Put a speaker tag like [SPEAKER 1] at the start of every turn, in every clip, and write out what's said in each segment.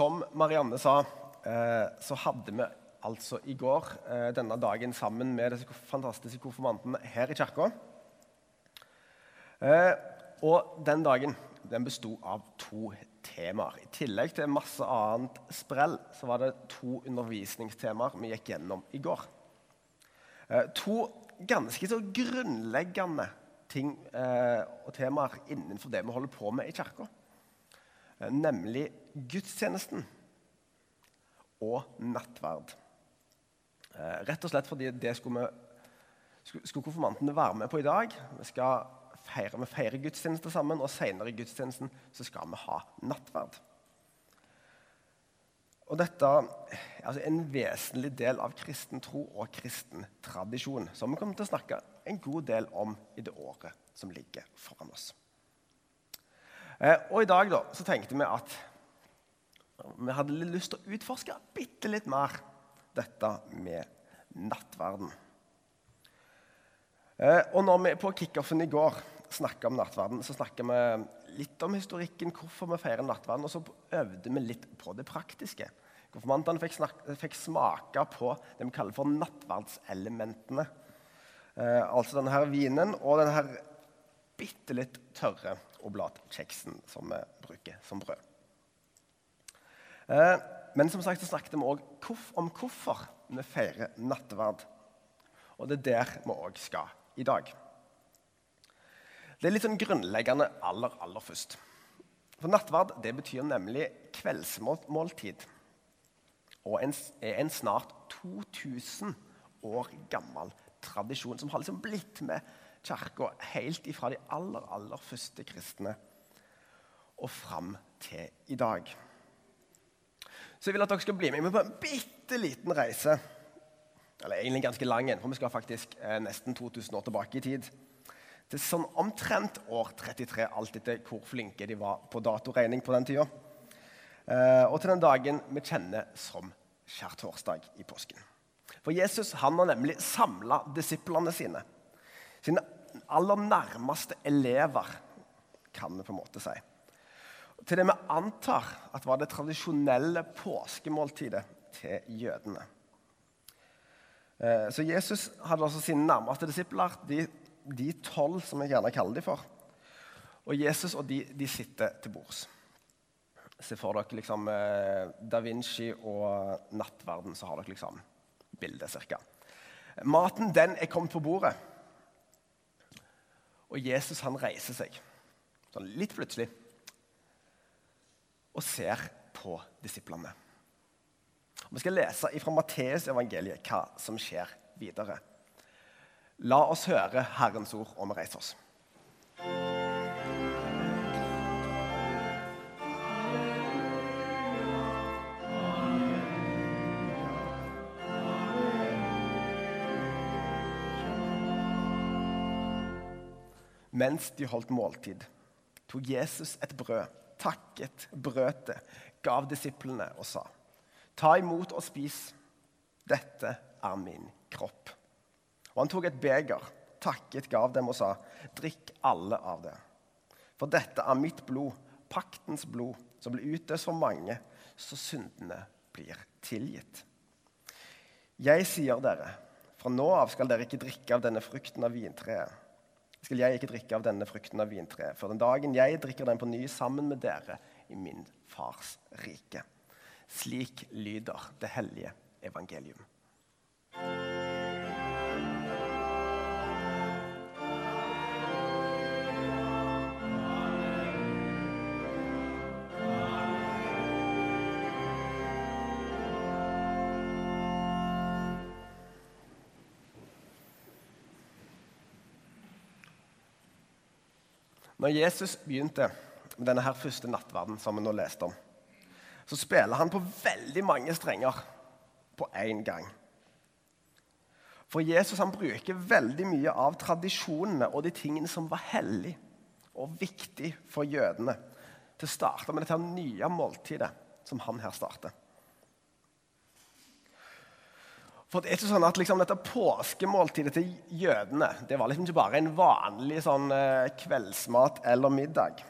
[SPEAKER 1] som Marianne sa, eh, så hadde vi altså i går eh, denne dagen sammen med disse fantastiske konfirmantene her i kirka. Eh, og den dagen den besto av to temaer. I tillegg til masse annet sprell så var det to undervisningstemaer vi gikk gjennom i går. To ganske så grunnleggende ting og temaer innenfor det vi holder på med i kirka. Nemlig gudstjenesten og nattverd. Eh, rett og slett fordi det skulle, vi, skulle konfirmantene være med på i dag. Vi skal feire, vi feirer gudstjeneste sammen, og senere i gudstjenesten så skal vi ha nattverd. Og dette er altså en vesentlig del av kristen tro og kristen tradisjon, som vi kommer til å snakke en god del om i det året som ligger foran oss. Eh, og i dag da, så tenkte vi at vi hadde lyst til å utforske bitte litt mer dette med nattverden. Eh, og når vi på kickoffen i går snakka om nattverden, så snakka vi litt om historikken, hvorfor vi feirer nattverden, og så øvde vi litt på det praktiske. Konfirmantene fikk, fikk, smake på det vi kaller for nattverdselementene. Eh, altså denne her vinen og denne her bitte litt tørre oblatkjeksen som vi bruker som brød. Eh, men som sagt så snakket vi òg om hvorfor vi feirer nattverd. Og det er der vi òg skal i dag. Det er litt sånn grunnleggende aller, aller først. For nattverd det betyr nemlig kveldsmåltid. Og en, er en snart 2000 år gammel tradisjon som har liksom blitt med kirka helt ifra de aller, aller første kristne og fram til i dag. Så jeg vil at dere skal bli med meg på en bitte liten reise. Eller egentlig ganske lang en, for vi skal faktisk eh, nesten 2000 år tilbake i tid. Til sånn omtrent år 33, alt etter hvor flinke de var på datoregning på den tida. Eh, og til den dagen vi kjenner som skjærtorsdag i påsken. For Jesus han har nemlig samla disiplene sine. Sine aller nærmeste elever, kan vi på en måte si til det vi antar at var det tradisjonelle påskemåltidet til jødene. Eh, så Jesus hadde også sine nærmeste disipler, de, de tolv som jeg gjerne kaller dem for. Og Jesus og de, de sitter til bords. Se for dere liksom eh, Da Vinci og nattverden, så har dere liksom bildet cirka. Maten den er kommet på bordet. Og Jesus han reiser seg, sånn litt plutselig og ser på disiplene. Vi skal lese fra Matteus evangeliet hva som skjer videre. La oss høre Herrens ord, og vi reiser oss. Mens de holdt måltid, tok Jesus et brød takket, brøt det, gav disiplene og sa.: Ta imot og spis. Dette er min kropp. Og han tok et beger, takket, gav dem og sa.: Drikk alle av det. For dette er mitt blod, paktens blod, som blir utøst for mange, så syndene blir tilgitt. Jeg sier dere, fra nå av skal dere ikke drikke av denne frukten av vintreet skal jeg ikke drikke av denne frukten av vintreet, for den dagen jeg drikker den på ny sammen med dere i min fars rike. Slik lyder det hellige evangelium. Når Jesus begynte med denne her første nattverden, som vi nå leste om, så spiller han på veldig mange strenger på én gang. For Jesus han bruker veldig mye av tradisjonene og de tingene som var hellig og viktig for jødene, til å starte med dette nye måltidet som han her starter. For det er ikke sånn at liksom, Dette påskemåltidet til jødene det var liksom ikke bare en vanlig sånn, eh, kveldsmat eller middag.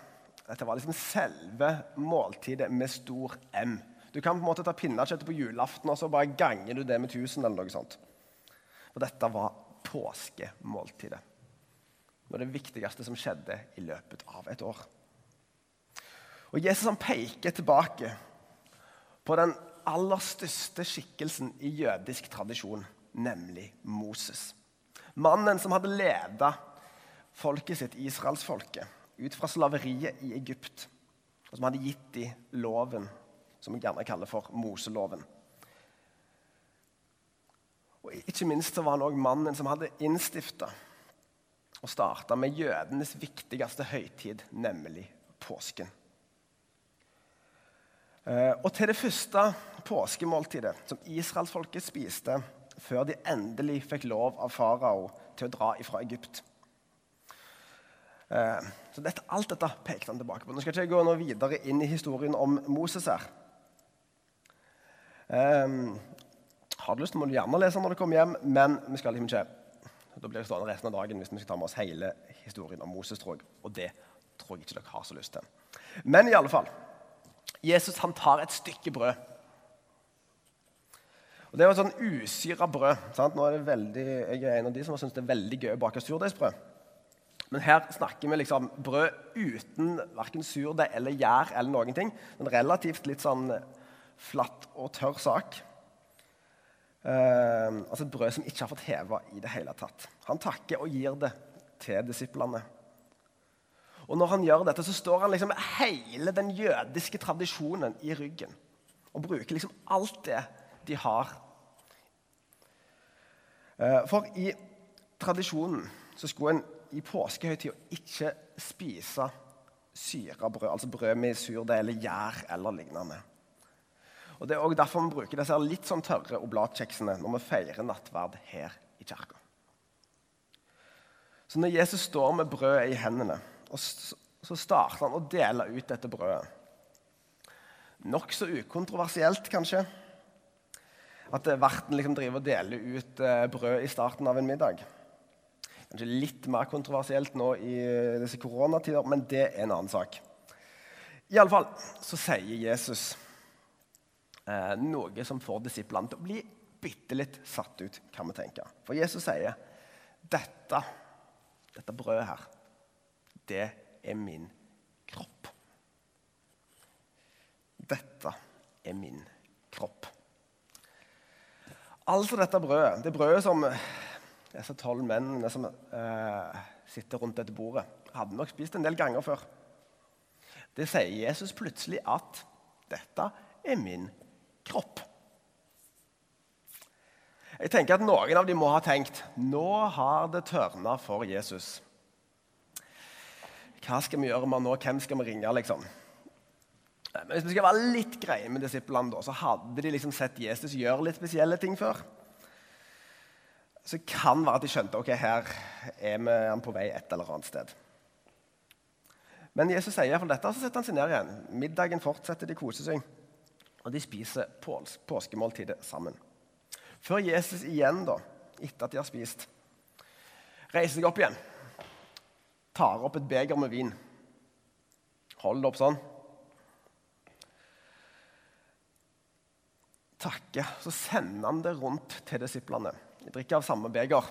[SPEAKER 1] Dette var liksom selve måltidet med stor M, Du kan på en måte ta pinnekjøttet på julaften og så bare ganger du det med 1000. eller noe sånt. Og dette var påskemåltidet. Det var det viktigste som skjedde i løpet av et år. Og Jesus han peker tilbake på den aller største skikkelsen i jødisk tradisjon, nemlig Moses. Mannen som hadde leda folket sitt, israelsfolket, ut fra slaveriet i Egypt. Og som hadde gitt dem loven, som vi gjerne kaller for Moseloven. Og Ikke minst så var han òg mannen som hadde innstifta og starta med jødenes viktigste høytid, nemlig påsken. Eh, og til det første påskemåltidet som israelsfolket spiste før de endelig fikk lov av farao til å dra ifra Egypt. Eh, så dette, Alt dette pekte han tilbake på. Nå skal ikke jeg gå videre inn i historien om Moses her. Um, har du lyst, må du gjerne lese når du kommer hjem, men vi skal liksom ikke da blir det stående resten av dagen hvis vi skal ta med oss hele historien om Moses. Tror jeg. Og det tror jeg ikke dere har så lyst til. Men i alle fall, Jesus han tar et stykke brød. Og Det er jo sånn usyra brød. Sant? Nå er det veldig, jeg er en av de som syntes det er veldig gøy å bake surdeigsbrød. Men her snakker vi liksom brød uten verken surdeig eller gjær eller noen ting. En relativt litt sånn flatt og tørr sak. Eh, altså et brød som ikke har fått heva i det hele tatt. Han takker og gir det til disiplene. Og når han gjør dette, så står han liksom hele den jødiske tradisjonen i ryggen. Og bruker liksom alt det de har. Uh, for i tradisjonen så skulle en i påskehøytida ikke spise syra brød, altså brød med surdeig eller gjær eller lignende. Og Det er også derfor vi bruker disse litt sånn tørre oblatkjeksene når vi feirer nattverd her i kirka. Så når Jesus står med brødet i hendene, så starter han å dele ut dette brødet. Nokså ukontroversielt, kanskje, at verten liksom driver og deler ut eh, brød i starten av en middag. Kanskje litt mer kontroversielt nå i disse koronatider, men det er en annen sak. I alle fall så sier Jesus eh, noe som får disiplene til å bli bitte litt satt ut, kan vi tenke. For Jesus sier dette, dette brødet her, det er min kropp. Dette er min kropp. Altså dette brødet, det brødet som disse tolv mennene som eh, sitter rundt dette bordet, hadde nok spist en del ganger før. Det sier Jesus plutselig at 'dette er min kropp'. Jeg tenker at Noen av dem må ha tenkt nå har det tørna for Jesus. Hva skal vi gjøre med nå? Hvem skal vi ringe? liksom? Men Hvis vi skal være litt greie med disiplene, så hadde de liksom sett Jesus gjøre litt spesielle ting før så kan det være at de skjønte ok, her er vi på vei et eller annet sted. Men Jesus sier iallfall dette, så setter han seg ned igjen. Middagen fortsetter, de koser seg. Og de spiser pås påskemåltidet sammen. Før Jesus igjen, da, etter at de har spist, reiser seg opp igjen. Tar opp et beger med vin. Hold det opp sånn. Takke. Så sender han det rundt til disiplene. De drikker av samme beger.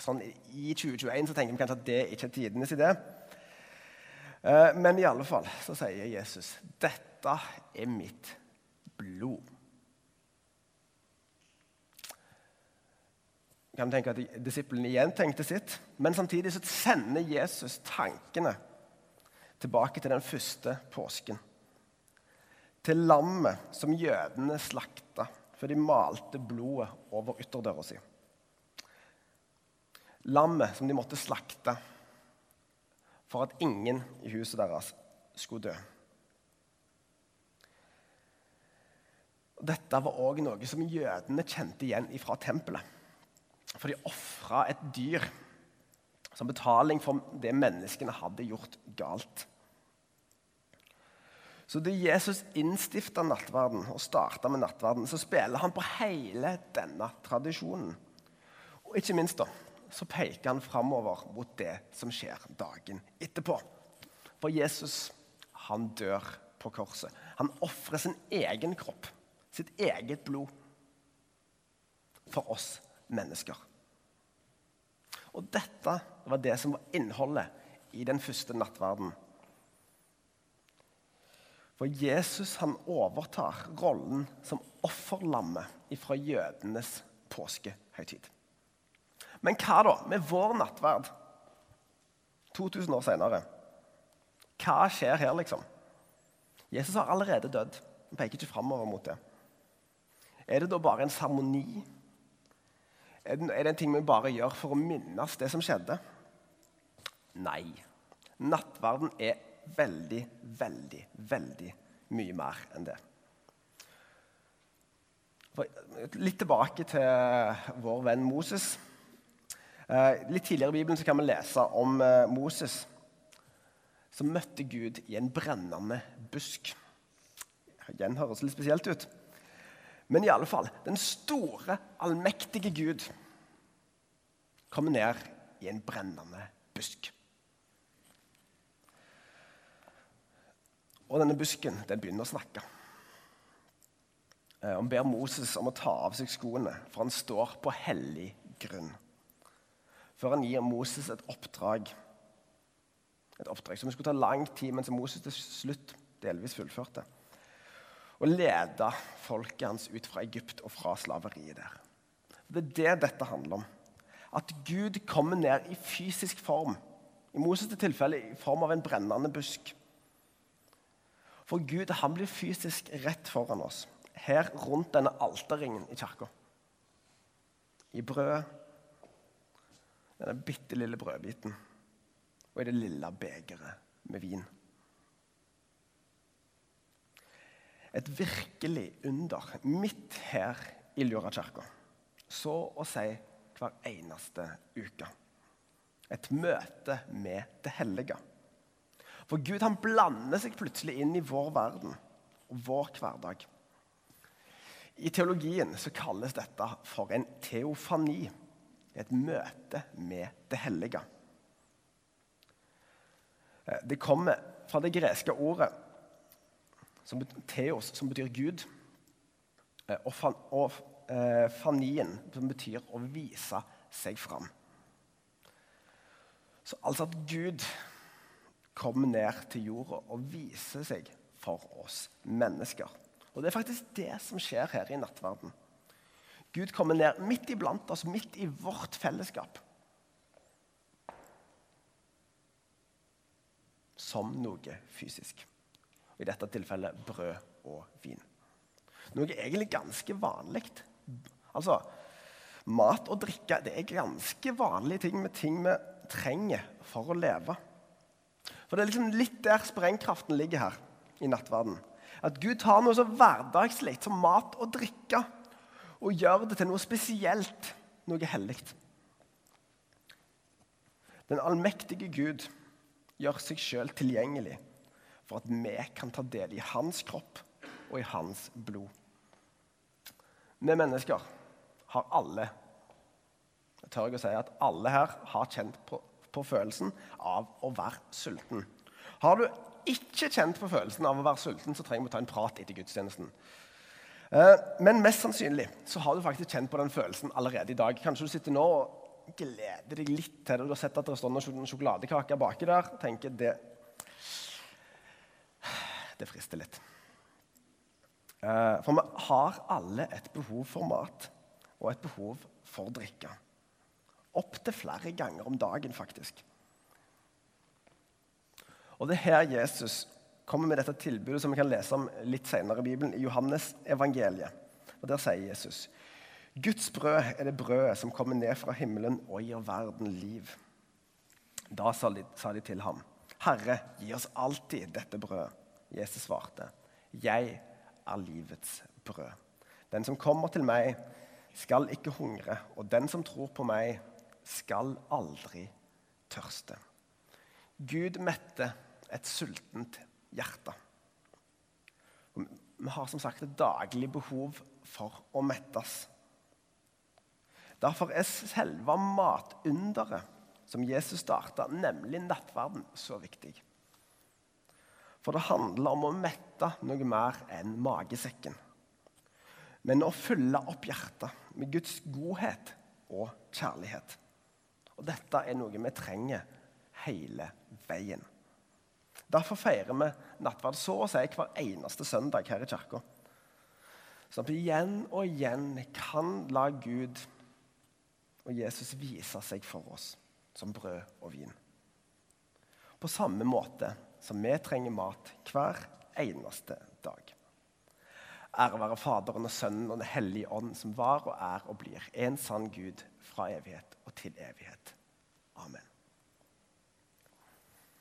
[SPEAKER 1] Sånn, I 2021 så tenker vi kanskje at det ikke er tidenes idé. Eh, men i alle fall så sier Jesus dette er mitt blod. Kan tenke at Disiplene igjen tenkte sitt, men samtidig så sender Jesus tankene tilbake til den første påsken. Til lammet som jødene slakta før de malte blodet over ytterdøra si. Lammet som de måtte slakte for at ingen i huset deres skulle dø. Dette var òg noe som jødene kjente igjen fra tempelet. For de ofra et dyr som betaling for det menneskene hadde gjort galt. Så da Jesus innstifta nattverden og starta med nattverden, så spiller han på hele denne tradisjonen. Og ikke minst da, så peker han framover mot det som skjer dagen etterpå. For Jesus, han dør på korset. Han ofrer sin egen kropp, sitt eget blod, for oss mennesker. Og dette var det som var innholdet i den første nattverden. For Jesus han overtar rollen som offerlammet fra jødenes påskehøytid. Men hva da med vår nattverd 2000 år senere? Hva skjer her, liksom? Jesus har allerede dødd. Han peker ikke framover mot det. Er det da bare en seremoni? Er, det en ting vi bare gjør for å minnes det som skjedde? Nei. Nattverden er veldig, veldig, veldig mye mer enn det. Litt tilbake til vår venn Moses. Eh, litt tidligere i Bibelen kan vi lese om eh, Moses som møtte Gud i en brennende busk. Igjen høres litt spesielt ut. Men i alle fall, den store, allmektige Gud kommer ned i en brennende busk. Og denne busken den begynner å snakke. Eh, han ber Moses om å ta av seg skoene, for han står på hellig grunn før han gir Moses et oppdrag. Et oppdrag som skulle ta lang tid, men som Moses til slutt delvis fullførte. Å lede folket hans ut fra Egypt og fra slaveriet der. Det er det dette handler om. At Gud kommer ned i fysisk form. I Moses' tilfelle i form av en brennende busk. For Gud han blir fysisk rett foran oss, her rundt denne alterringen i kirka. I brødet denne bitte lille brødbiten og i det lille begeret med vin. Et virkelig under midt her i Lura kirke. Så å si hver eneste uke. Et møte med det hellige. For Gud han blander seg plutselig inn i vår verden og vår hverdag. I teologien så kalles dette for en teofani et møte med det hellige. Det kommer fra det greske ordet som teos, som betyr Gud, eh, og, fan, og eh, fanien, som betyr å vise seg fram. Så altså at Gud kommer ned til jorda og viser seg for oss mennesker. Og Det er faktisk det som skjer her i nattverden. Gud kommer ned midt iblant oss, midt i vårt fellesskap. Som noe fysisk. I dette tilfellet brød og vin. Noe egentlig ganske vanlig. Altså, mat og drikke det er ganske vanlige ting med ting vi trenger for å leve. For Det er liksom litt der sprengkraften ligger her i nattverden. At Gud tar noe så hverdagslig som mat og drikke og gjør det til noe spesielt, noe hellig. Den allmektige Gud gjør seg sjøl tilgjengelig for at vi kan ta del i hans kropp og i hans blod. Vi mennesker har alle jeg tør å si at alle her har kjent på, på følelsen av å være sulten. Har du ikke kjent på følelsen av å være sulten, så trenger vi å ta en prat etter gudstjenesten. Eh, men mest sannsynlig så har du faktisk kjent på den følelsen allerede i dag. Kanskje du sitter nå og gleder deg litt til det. Du har sett at det står noen sjokoladekaker baki der. tenker det, det frister litt. Eh, for vi har alle et behov for mat og et behov for drikke. Opptil flere ganger om dagen, faktisk. Og det er her Jesus kommer med dette tilbudet som vi kan lese om litt senere i Bibelen, i Johannes evangeliet. Og Der sier Jesus Guds brød er det brødet som kommer ned fra himmelen og gir verden liv. Da sa de, sa de til ham, Herre, gi oss alltid dette brødet. Jesus svarte, Jeg er livets brød. Den som kommer til meg, skal ikke hungre, og den som tror på meg, skal aldri tørste. Gud mette et sultent hjerte. Vi har som sagt et daglig behov for å mettes. Derfor er selve matunderet som Jesus starta, nemlig nattverden, så viktig. For det handler om å mette noe mer enn magesekken. Men å fylle opp hjertet med Guds godhet og kjærlighet. Og dette er noe vi trenger hele veien. Derfor feirer vi nattverd så å si hver eneste søndag her i kirka. Sånn at vi igjen og igjen kan la Gud og Jesus vise seg for oss som brød og vin. På samme måte som vi trenger mat hver eneste dag. Ære være Faderen og Sønnen og Den hellige ånd, som var og er og blir en sann Gud fra evighet og til evighet.